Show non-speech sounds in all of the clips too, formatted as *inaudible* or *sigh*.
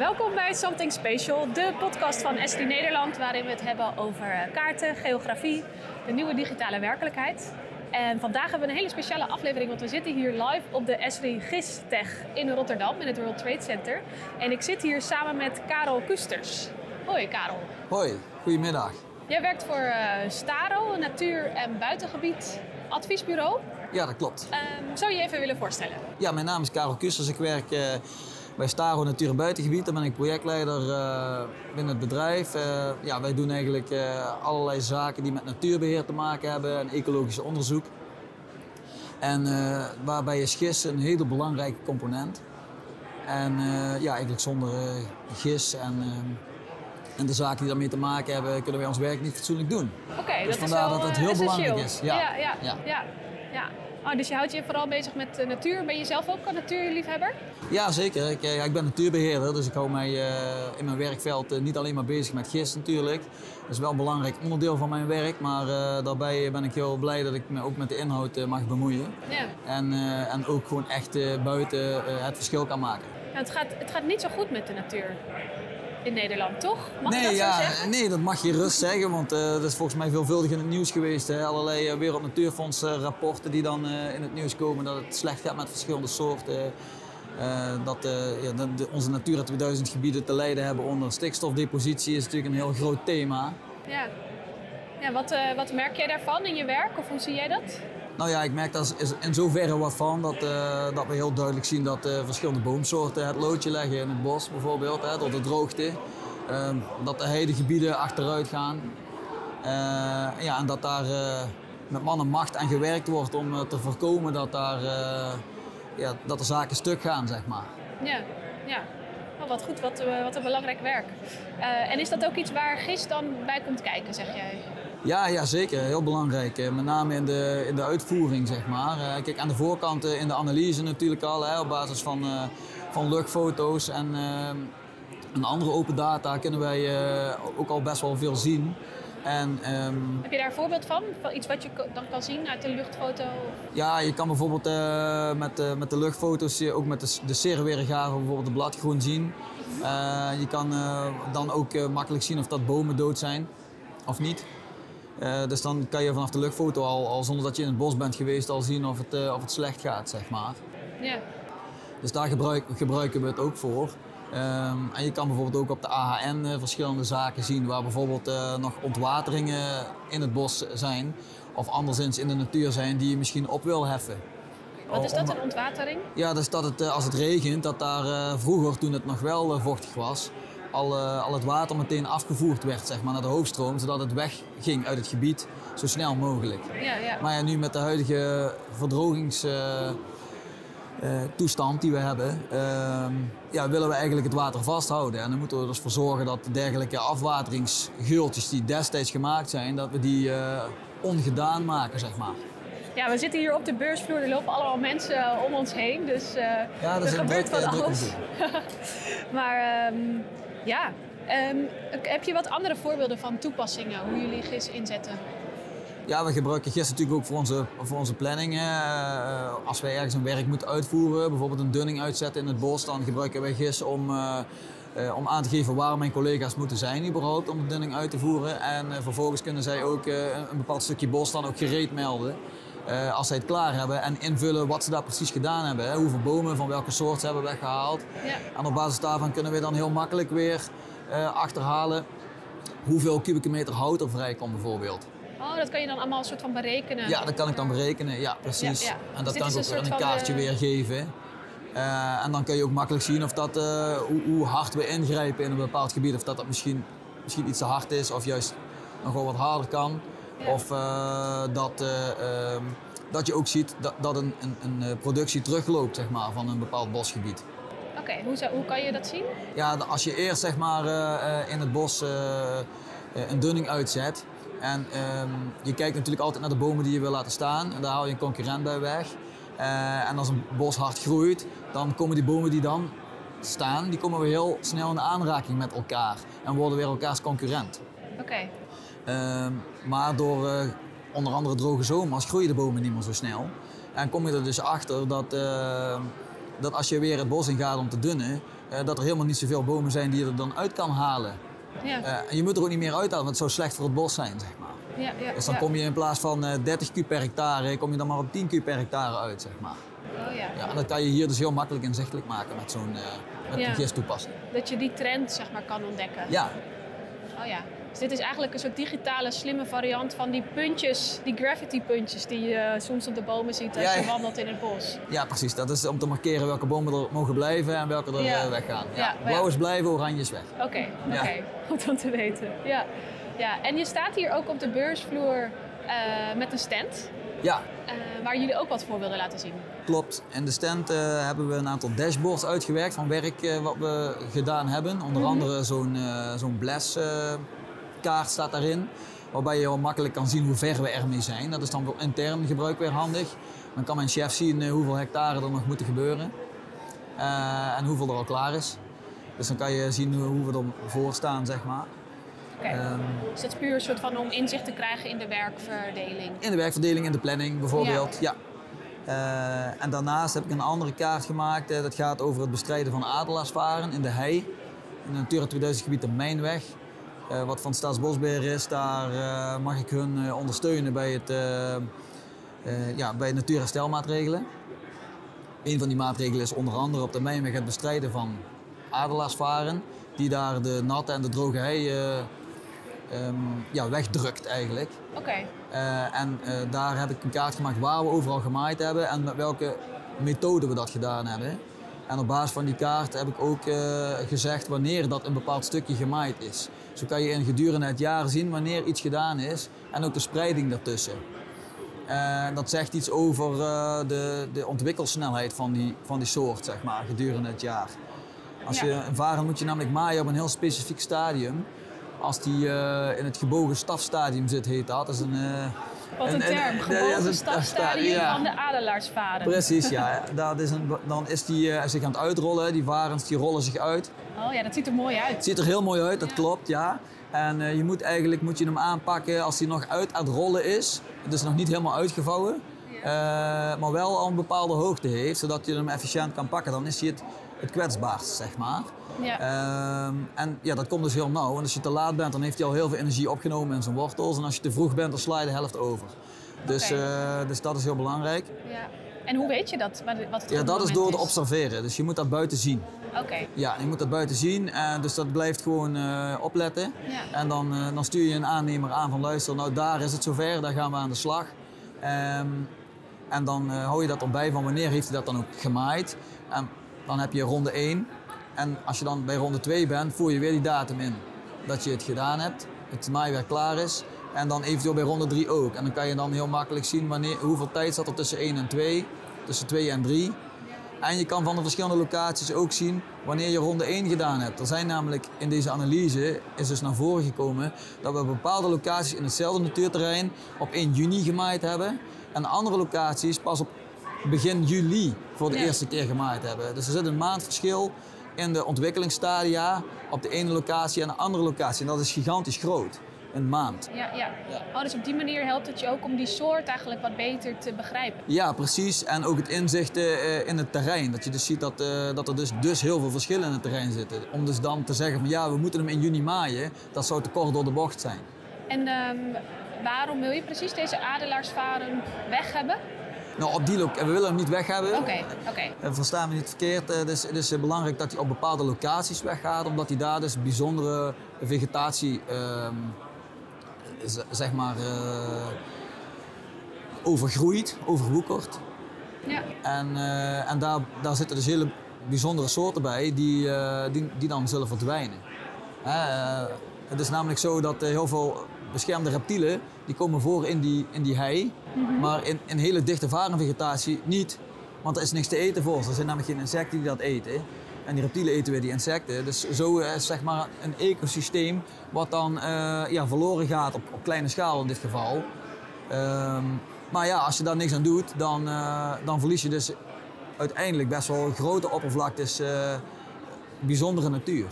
Welkom bij Something Special, de podcast van Esri Nederland, waarin we het hebben over eh, kaarten, geografie, de nieuwe digitale werkelijkheid. En vandaag hebben we een hele speciale aflevering, want we zitten hier live op de Esri GIS-tech in Rotterdam, in het World Trade Center. En ik zit hier samen met Karel Kusters. Hoi Karel. Hoi, goedemiddag. Jij werkt voor uh, Staro, een natuur- en buitengebied adviesbureau. Ja, dat klopt. Um, zou je je even willen voorstellen? Ja, mijn naam is Karel Kusters. Ik werk uh, bij Staro Natuur- en Buitengebied. Daar ben ik projectleider uh, binnen het bedrijf. ja, wij doen eigenlijk allerlei zaken die met natuurbeheer te maken hebben en ecologisch onderzoek. En waarbij is gis een hele belangrijke component. En ja, eigenlijk zonder gis en en de zaken die daarmee te maken hebben, kunnen wij ons werk niet fatsoenlijk doen. Oké, okay, dus dat vandaar is wel, dat het heel essentieel. belangrijk is. Ja, ja, ja. ja. ja. Oh, dus je houdt je vooral bezig met de natuur. Ben je zelf ook een natuurliefhebber? Ja, zeker. Ik, ja, ik ben natuurbeheerder, dus ik hou mij uh, in mijn werkveld uh, niet alleen maar bezig met gist natuurlijk. Dat is wel een belangrijk onderdeel van mijn werk, maar uh, daarbij ben ik heel blij dat ik me ook met de inhoud mag bemoeien. Ja. En, en ook gewoon echt buiten het verschil kan maken. Ja, het, gaat, het gaat niet zo goed met de natuur in Nederland, toch? Mag nee, dat ja, zo zeggen? nee, dat mag je rust zeggen, want uh, dat is volgens mij veelvuldig in het nieuws geweest. Hè? Allerlei uh, Wereld Natuurfonds uh, rapporten die dan in het nieuws komen dat het slecht gaat met verschillende soorten. dat ja, de, de, onze Natura 2000 gebieden te lijden hebben onder stikstofdepositie is natuurlijk een heel groot thema. Ja, ja wat, wat merk jij daarvan in je werk of hoe zie jij dat? Nou ja, ik merk daar in zoverre wat van dat, uh, dat we heel duidelijk zien dat uh, verschillende boomsoorten het loodje leggen in het bos bijvoorbeeld, hè, door de droogte. Uh, dat de heidegebieden achteruit gaan. ja, en dat daar met man en macht aan gewerkt wordt om te voorkomen dat, daar, ja, dat de zaken stuk gaan, zeg maar. Ja, ja. Oh, wat goed, wat, wat een belangrijk werk. en is dat ook iets waar GIS dan bij komt kijken, zeg jij? Ja, ja, zeker. Heel belangrijk. Met name in de, in de uitvoering, zeg maar. Kijk, aan de voorkant in de analyse natuurlijk al, hè, op basis van, van luchtfoto's en, en andere open data kunnen wij ook al best wel veel zien. En, um, Heb je daar een voorbeeld van? van? Iets wat je dan kan zien uit de luchtfoto? Ja, je kan bijvoorbeeld met, met de luchtfoto's, ook met de, de serreweergaren bijvoorbeeld de bladgroen zien. je kan dan ook makkelijk zien of dat bomen dood zijn of niet. Uh, dus dan kan je vanaf de luchtfoto al, al, zonder dat je in het bos bent geweest, al zien of het, uh, of het slecht gaat, zeg maar. Ja. Dus daar gebruik, gebruiken we het ook voor. Um, en je kan bijvoorbeeld ook op de AHN uh, verschillende zaken zien, waar bijvoorbeeld nog ontwateringen in het bos zijn, of anderszins in de natuur zijn, die je misschien op wil heffen. Wat is dat, een ontwatering? Ja, dus dat het, als het regent, dat daar vroeger, toen het nog wel vochtig was, al, uh, al het water meteen afgevoerd werd zeg maar, naar de hoofdstroom, zodat het wegging uit het gebied zo snel mogelijk. Ja, ja. Maar ja, nu met de huidige verdrogingstoestand uh, uh, die we hebben, ehm, ja, willen we eigenlijk het water vasthouden. En dan moeten we er dus voor zorgen dat dergelijke afwateringsgeultjes die destijds gemaakt zijn, dat we die ongedaan maken, zeg maar. Ja, we zitten hier op de beursvloer. Er lopen allemaal mensen om ons heen. Dus ja, dat er gebeurt van alles. *laughs* maar um, ja, um, heb je wat andere voorbeelden van toepassingen, hoe jullie GIS inzetten? Ja, we gebruiken GIS natuurlijk ook voor onze, voor onze planning. Uh, als wij ergens een werk moeten uitvoeren, bijvoorbeeld een dunning uitzetten in het bos, dan gebruiken wij GIS om, uh, uh, om aan te geven waar mijn collega's moeten zijn überhaupt om de dunning uit te voeren. En vervolgens kunnen zij ook een bepaald stukje bos dan ook gereed melden. Uh, als zij het klaar hebben en invullen wat ze daar precies gedaan hebben. Hè. Hoeveel bomen van welke soort ze hebben weggehaald. Ja. En op basis daarvan kunnen we dan heel makkelijk weer uh, achterhalen hoeveel kubieke meter hout er vrijkomt bijvoorbeeld. Oh, dat kan je dan allemaal een soort van berekenen? Ja, dat kan ik dan berekenen, ja precies. Ja, ja. En dat dus kan ik ook in een kaartje van, weergeven. Uh, en dan kun je ook makkelijk zien of dat, hoe, hoe, hard we ingrijpen in een bepaald gebied. Of dat dat misschien, misschien iets te hard is of juist nog wel wat harder kan. Of uh, dat, uh, um, dat je ook ziet dat, dat een, een, een, productie terugloopt zeg maar, van een bepaald bosgebied. Oké, okay, hoe, hoe kan je dat zien? Ja, als je eerst zeg maar, uh, in het bos een dunning uitzet. En um, je kijkt natuurlijk altijd naar de bomen die je wil laten staan. En daar haal je een concurrent bij weg. en als een bos hard groeit, dan komen die bomen die dan staan, die komen weer heel snel in aanraking met elkaar. En worden weer elkaars concurrent. Oké. Okay. Uh, maar door uh, onder andere droge zomers groeien de bomen niet meer zo snel. En kom je er dus achter dat, uh, dat als je weer het bos in gaat om te dunnen, eh, dat er helemaal niet zoveel bomen zijn die je er dan uit kan halen. Ja. Eh, en je moet er ook niet meer uithalen, want het zou slecht voor het bos zijn, zeg maar. ja, ja, Dus dan kom je in plaats van eh, 30 kub per hectare, kom je dan maar op 10 kub per hectare uit, zeg maar. Oh, ja. Ja, en dat kan je hier dus heel makkelijk inzichtelijk maken met zo'n eh met Ja. een gisttoepassing. Dat je die trend zeg maar, kan ontdekken. Ja, Oh ja. Dus dit is eigenlijk een soort digitale slimme variant van die puntjes, die graffiti puntjes die je eh, soms op de bomen ziet als Ja, je wandelt in het bos. ja, precies. Dat is om te markeren welke bomen er mogen blijven en welke er Ja. eh, weggaan. Ja. Blauw is blijven, oranje is weg. Oké, oké. Goed om te weten. Ja. ja. En je staat hier ook op de beursvloer eh, met een stand. Ja, eh, waar jullie ook wat voor wilden laten zien. Klopt. In de stand eh, hebben we een aantal dashboards uitgewerkt van werk eh, wat we gedaan hebben. Onder Mhm. andere zo'n zo'n bless eh, kaart staat daarin. Waarbij je heel makkelijk kan zien hoe ver we ermee zijn. Dat is dan voor intern gebruik weer handig. Dan kan mijn chef zien hoeveel hectare er nog moeten gebeuren. En hoeveel er al klaar is. Dus dan kan je zien hoe, hoe we ervoor staan, zeg maar. Ehm, Dus dat is puur een soort van om inzicht te krijgen in de werkverdeling. In de werkverdeling, in de planning bijvoorbeeld. Ja. Eh, en daarnaast heb ik een andere kaart gemaakt. eh, dat gaat over het bestrijden van adelaarsvaren in de hei. In het Natura 2000 gebied de Mijnweg. Eh, wat van Staatsbosbeheer is, daar mag ik hun ondersteunen bij het ja, bij natuurherstelmaatregelen. Een van die maatregelen is onder andere op de Mijnweg het bestrijden van adelaarsvaren. Die daar de natte en de droge hei ehm, ja, wegdrukt eigenlijk. Oké. Eh, en eh, daar heb ik een kaart gemaakt waar we overal gemaaid hebben en met welke methode we dat gedaan hebben. En op basis van die kaart heb ik ook eh, gezegd wanneer dat een bepaald stukje gemaaid is. Zo kan je in gedurende het jaar zien wanneer iets gedaan is en ook de spreiding daartussen. Dat zegt iets over de, de ontwikkelsnelheid van die, van die soort, zeg maar, gedurende het jaar. Als Ja. je een varen moet je namelijk maaien op een heel specifiek stadium. Als die eh, in het gebogen stafstadium zit, heet dat. Dat is een, eh, Wat een, een- term. Gebogen een stafstadium ja. van de adelaarsvaren. Precies, ja. *laughs* Dat is een, dan is die eh, zich aan het uitrollen. Die varens die rollen zich uit. Oh ja, dat ziet er mooi uit. Het ziet er heel mooi uit, dat Ja. klopt, ja. En je moet eigenlijk moet je hem aanpakken als hij nog uit aan het rollen is. Het is nog niet helemaal uitgevouwen. maar wel al een bepaalde hoogte heeft, zodat je hem efficiënt kan pakken. Dan is hij het, het kwetsbaarst, zeg maar. Ja. Ehm, en ja, dat komt dus heel nauw. En als je te laat bent, dan heeft hij al heel veel energie opgenomen in zijn wortels. En als je te vroeg bent, dan sla je de helft over. Dus, eh, dus dat is heel belangrijk. ja. En hoe weet je dat? Wat het Ja, dat is door te observeren. Dus je moet dat buiten zien. Oké. Ja, je moet dat buiten zien. En dus dat blijft gewoon eh, opletten. Ja. En dan, eh, dan stuur je een aannemer aan van luister, nou daar is het zover, daar gaan we aan de slag. Ehm, en dan eh, hou je dat erbij van wanneer heeft hij dat dan ook gemaaid. En dan heb je ronde 1. En als je dan bij ronde 2 bent, voer je weer die datum in. Dat je het gedaan hebt, het maaiwerk klaar is. En dan eventueel bij ronde 3 ook. En dan kan je dan heel makkelijk zien wanneer, hoeveel tijd zat er tussen 1 en 2, tussen 2 en 3. En je kan van de verschillende locaties ook zien wanneer je ronde 1 gedaan hebt. Er zijn namelijk in deze analyse is dus naar voren gekomen dat we bepaalde locaties in hetzelfde natuurterrein op 1 juni gemaaid hebben. En andere locaties pas op begin juli voor de Ja. eerste keer gemaaid hebben. Dus er zit een maand verschil in de ontwikkelingsstadia op de ene locatie en de andere locatie. En dat is gigantisch groot. Een maand. Ja, ja. Oh, dus op die manier helpt het je ook om die soort eigenlijk wat beter te begrijpen. Ja, precies. En ook het inzicht eh, in het terrein. Dat je dus ziet dat, eh, dat er dus, dus heel veel verschillen in het terrein zitten. Om dus dan te zeggen van ja, we moeten hem in juni maaien, dat zou te kort door de bocht zijn. En ehm, waarom wil je precies deze adelaarsvaren weg hebben? Nou, op die lo- we willen hem niet weg hebben. Oké, oké. Eh, Versta me niet verkeerd. eh, Het is, het is eh, belangrijk dat hij op bepaalde locaties weggaat, omdat hij daar dus bijzondere vegetatie, ehm, zeg maar, eh, overgroeit, overwoekert. Ja. En, en daar, daar zitten dus hele bijzondere soorten bij die, die, die dan zullen verdwijnen. Het is namelijk zo dat heel veel beschermde reptielen die komen voor in die, in die hei, maar in, in hele dichte varenvegetatie niet. Want er is niks te eten voor ze. Er zijn namelijk geen insecten die dat eten. En die reptielen eten weer die insecten. Dus zo is zeg maar een ecosysteem wat dan eh, ja, verloren gaat op, op kleine schaal in dit geval. Ehm, maar ja, als je daar niks aan doet, dan, eh, dan verlies je dus uiteindelijk best wel grote oppervlaktes eh, bijzondere natuur.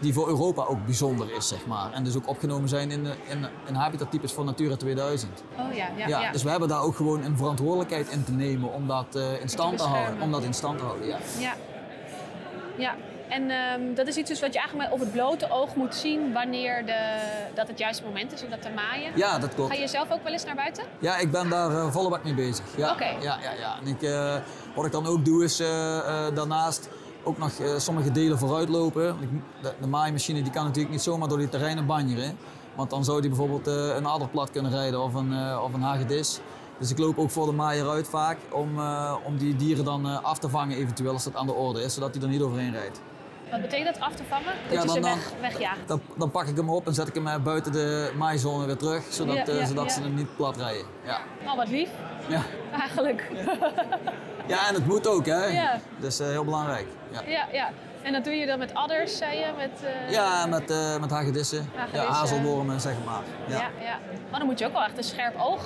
Die voor Europa ook bijzonder is, zeg maar. En dus ook opgenomen zijn in, de, in, in habitattypes voor Natura 2000. Oh ja, ja, Ja, ja. Dus we hebben daar ook gewoon een verantwoordelijkheid in te nemen om dat eh, in stand te houden. Om dat in stand te houden, ja. Ja. ja. En ehm, dat is iets dus wat je eigenlijk maar op het blote oog moet zien wanneer de, dat het juiste moment is om dat te maaien. Ja, dat klopt. Ga je zelf ook wel eens naar buiten? Ja, ik ben daar eh, volle bak mee bezig. Ja, Oké. ja, ja, ja. En ik, eh, wat ik dan ook doe is daarnaast ook nog eh, sommige delen ik moet- De, de maaimachine die kan natuurlijk niet zomaar door die terreinen banjeren. Want dan zou die bijvoorbeeld eh, een aderplat kunnen rijden of een, eh, of een hagedis. Dus ik loop ook voor de maaier uit vaak om, om die dieren dan af te vangen eventueel als dat aan de orde is. Zodat hij er niet overheen rijdt. Wat betekent dat af te vangen? Dat Ja, je dan- ze weg, wegjaagt. Dan, dan pak ik hem op en zet ik hem eh, buiten de maaizone weer terug. Zodat, Ja, eh, ja, zodat ze hem niet plat rijden. Ja. Oh, wat lief. Ja. Eigenlijk. ja, en het moet ook hè. Ja. Dus eh, heel belangrijk. Ja. ja, ja. En dat doe je dan met adders, zei je? Met, Ja, met, eh met hagedissen. Hagedissen. Ja, hazelwormen, zeg maar. Ja. ja, ja. Maar dan moet je ook wel echt een scherp oog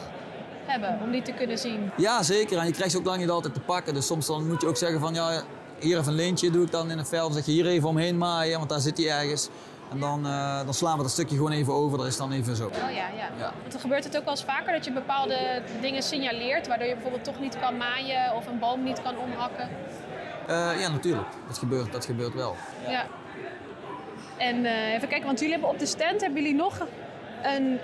hebben om die te kunnen zien. ja, zeker. En je krijgt ze ook lang niet altijd te pakken. Dus soms dan moet je ook zeggen van ja, hier even een lintje doe ik dan in het veld. Zeg je hier even omheen maaien, want daar zit hij ergens. En dan, eh, dan slaan we dat stukje gewoon even over. Dat is dan even zo. Oh ja, ja. Ja. Want dan gebeurt het ook wel eens vaker dat je bepaalde dingen signaleert, waardoor je bijvoorbeeld toch niet kan maaien of een boom niet kan omhakken. Eh, ja, natuurlijk. Dat gebeurt, dat gebeurt wel. Ja. En eh, even kijken, want jullie hebben op de stand hebben jullie nog een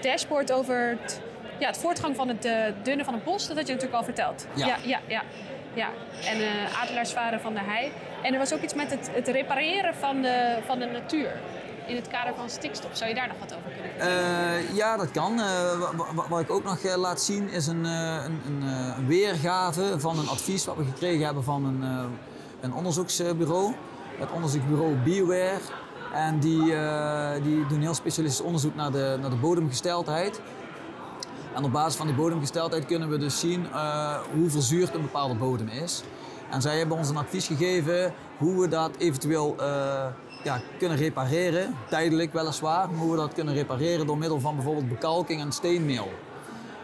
dashboard over het, ja, het voortgang van het dunnen van het bos. Dat had je natuurlijk al verteld. Ja. ja, ja. ja. Ja. En eh adelaarsvaren van de hei. En er was ook iets met het, het repareren van de, van de natuur. In het kader van stikstof. Zou je daar nog wat over kunnen vertellen? Eh, ja, dat kan. Eh, wa- wa- wat ik ook nog eh, laat zien is een, een, een, weergave van een advies wat we gekregen hebben van een, een onderzoeksbureau. Het onderzoeksbureau Bioware. En die, die doen heel specialistisch onderzoek naar de, naar de bodemgesteldheid. En op basis van die bodemgesteldheid kunnen we dus zien eh, hoe verzuurd een bepaalde bodem is. En zij hebben ons een advies gegeven hoe we dat eventueel eh, ja, kunnen repareren, tijdelijk weliswaar, maar hoe we dat kunnen repareren door middel van bijvoorbeeld bekalking en steenmeel.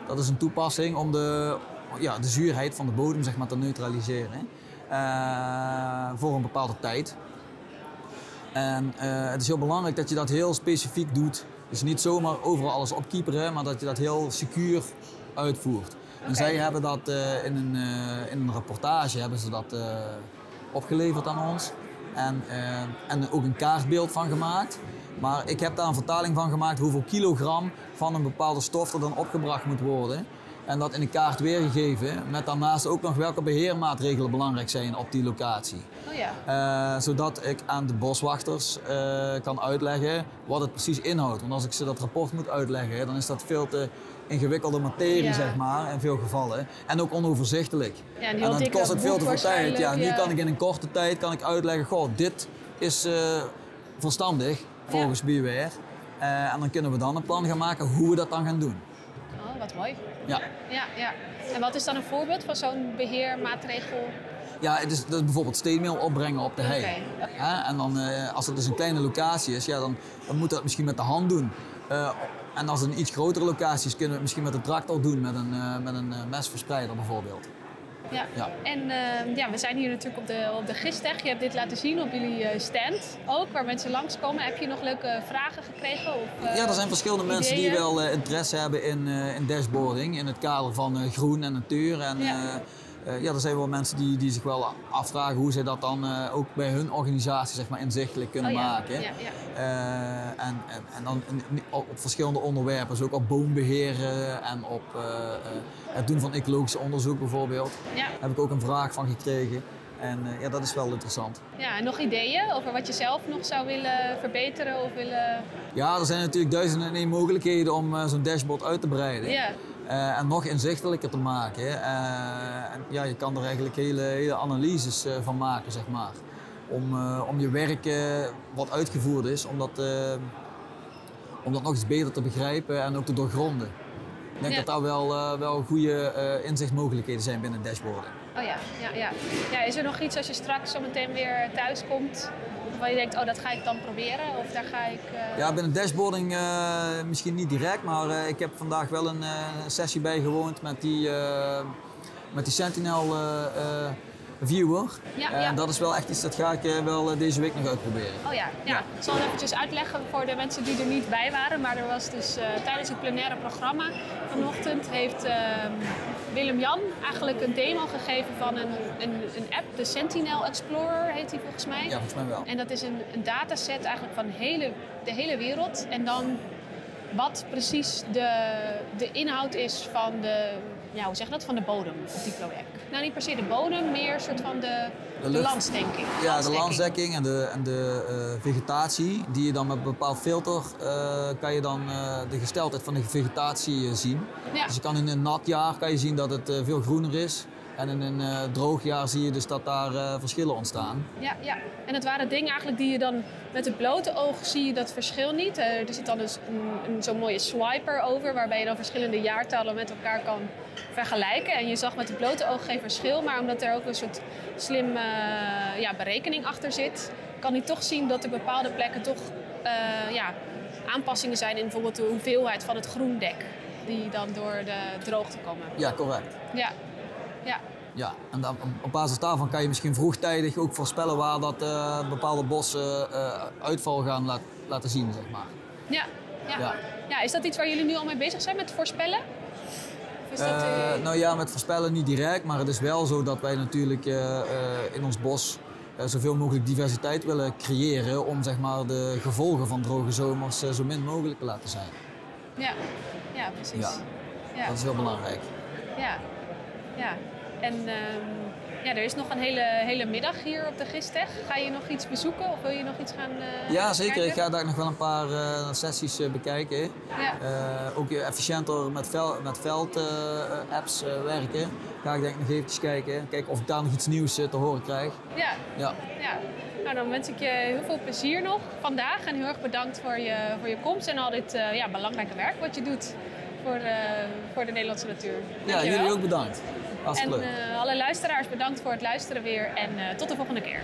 Dat is een toepassing om de, ja, de zuurheid van de bodem zeg maar, te neutraliseren eh, voor een bepaalde tijd. En eh, het is heel belangrijk dat je dat heel specifiek doet. Dus niet zomaar overal alles opkieperen, maar dat je dat heel secuur uitvoert. En zij hebben dat eh, in, een, eh, in een rapportage hebben ze dat, opgeleverd aan ons. En, en ook een kaartbeeld van gemaakt. Maar ik heb daar een vertaling van gemaakt hoeveel kilogram van een bepaalde stof er dan opgebracht moet worden. En dat in een kaart weergegeven, met daarnaast ook nog welke beheermaatregelen belangrijk zijn op die locatie. Oh ja. Eh, zodat ik aan de boswachters eh, kan uitleggen wat het precies inhoudt. Want als ik ze dat rapport moet uitleggen, dan is dat veel te ingewikkelde materie, Ja. zeg maar, in veel gevallen. En ook onoverzichtelijk. Ja, en dan kost het veel te veel tijd. Ja, nu kan ik in een korte tijd kan ik uitleggen, goh, dit is eh, verstandig volgens. Eh, en dan kunnen we dan een plan gaan maken hoe we dat dan gaan doen. Mooi. Ja. Ja, ja. En wat is dan een voorbeeld van zo'n beheermaatregel? Ja, het is, dat is bijvoorbeeld steenmeel opbrengen op de hei. Ja, en dan, eh, als het dus een kleine locatie is, ja, dan, dan moet dat misschien met de hand doen. Eh, en als het een iets grotere locatie is, kunnen we het misschien met een tractor doen, met een, eh, met een mesverspreider bijvoorbeeld. Ja. Ja. En eh, ja, we zijn hier natuurlijk op de, op de Gistech. Je hebt dit laten zien op jullie eh, stand ook, waar mensen langskomen. Heb je nog leuke vragen gekregen? Of, eh, Ja, er zijn verschillende mensen die wel eh, interesse hebben in, eh, in dashboarding, in het kader van eh, groen en natuur. En, Ja. Eh, ja, er zijn wel mensen die, die zich wel afvragen hoe zij dat dan eh, ook bij hun organisatie zeg maar, inzichtelijk kunnen Oh ja, maken. ja, ja. Eh, en, en, en dan in- op, verschillende onderwerpen, dus ook op boombeheer eh, en op het doen van ecologisch onderzoek bijvoorbeeld. Daar heb ik ook een vraag van gekregen. En ja, dat is wel interessant. ja, en nog ideeën over wat je zelf nog zou willen verbeteren of willen... Ja, er zijn natuurlijk duizenden en één mogelijkheden om zo'n dashboard uit te breiden. Ja. Eh, en nog inzichtelijker te maken. Eh, en ja, je kan er eigenlijk hele, hele analyses eh, van maken, zeg maar. Om, om je werk wat uitgevoerd is, om dat, om dat nog eens beter te begrijpen en ook te doorgronden. Ik denk Ja. dat daar wel, wel goede inzichtmogelijkheden zijn binnen dashboarden. Oh ja, ja, ja. ja, is er nog iets als je straks zo meteen weer thuis komt... waar je denkt, oh, dat ga ik dan proberen? Of daar ga ik... eh, Ja, binnen dashboarding eh, misschien niet direct, maar eh, ik heb vandaag wel een sessie bijgewoond met die, met die Sentinel viewer. Ja, en ja. dat is wel echt iets dat ga ik eh, wel eh, deze week nog uitproberen. Oh ja, ja. ik zal het eventjes uitleggen voor de mensen die er niet bij waren. Maar er was dus eh, tijdens het plenaire programma vanochtend heeft ehm, Willem-Jan eigenlijk een demo gegeven van een, een, een app, de Sentinel Explorer heet die volgens mij. Ja, volgens mij wel. En dat is een, een dataset eigenlijk van hele, de hele wereld. En dan wat precies de, de inhoud is van de, ja, hoe zeg je dat, van de bodem op die plek. Nou, niet per se de bodem, meer een soort van de, de, lucht. landsdekking. Ja, de landsdekking en de, en de eh, vegetatie, die je dan met een bepaald filter eh, kan je dan eh, de gesteldheid van de vegetatie zien. Ja. Dus je kan in een nat jaar kan je zien dat het veel groener is. En in een eh, droog jaar zie je dus dat daar eh, verschillen ontstaan. Ja, ja, en het waren dingen eigenlijk die je dan met het blote oog zie je dat verschil niet. Eh, er zit dan dus een, een zo'n mooie swiper over, waarbij je dan verschillende jaartallen met elkaar kan vergelijken. En je zag met het blote oog geen verschil, maar omdat er ook een soort slim ja, berekening achter zit, kan hij toch zien dat er bepaalde plekken toch ja, aanpassingen zijn in bijvoorbeeld de hoeveelheid van het groendek. Die dan door de droogte komen. Ja, correct. Ja, ja, Ja, en dan, op- basis daarvan kan je misschien vroegtijdig ook voorspellen waar dat eh, bepaalde bossen eh, uitval gaan laat- laten zien, zeg maar. ja, ja. Ja. ja. Is dat iets waar jullie nu al mee bezig zijn met voorspellen? Of is dat, eh, nou ja, met voorspellen niet direct, maar het is wel zo dat wij natuurlijk in ons bos zoveel mogelijk diversiteit willen creëren om zeg maar, de gevolgen van droge zomers zo min mogelijk te laten zijn. Ja, ja precies. Ja. Ja. Dat is heel belangrijk. Ja, ja. En ehm, ja, er is nog een hele, hele middag hier op de Gistech. Ga je nog iets bezoeken of wil je nog iets gaan eh, Ja, zeker. Ik ga daar nog wel een paar eh, sessies eh, bekijken. Ja. Ook efficiënter met, vel, met veld-apps werken. Ga ik denk ik nog eventjes kijken. Kijken of ik daar nog iets nieuws te horen krijg. Ja, Ja. ja. Nou, dan wens ik je heel veel plezier nog vandaag. En heel erg bedankt voor je, voor je komst en al dit ja, belangrijke werk wat je doet voor, eh, voor de Nederlandse natuur. ja, jullie ook bedankt. En eh, alle luisteraars bedankt voor het luisteren weer. En eh, tot de volgende keer.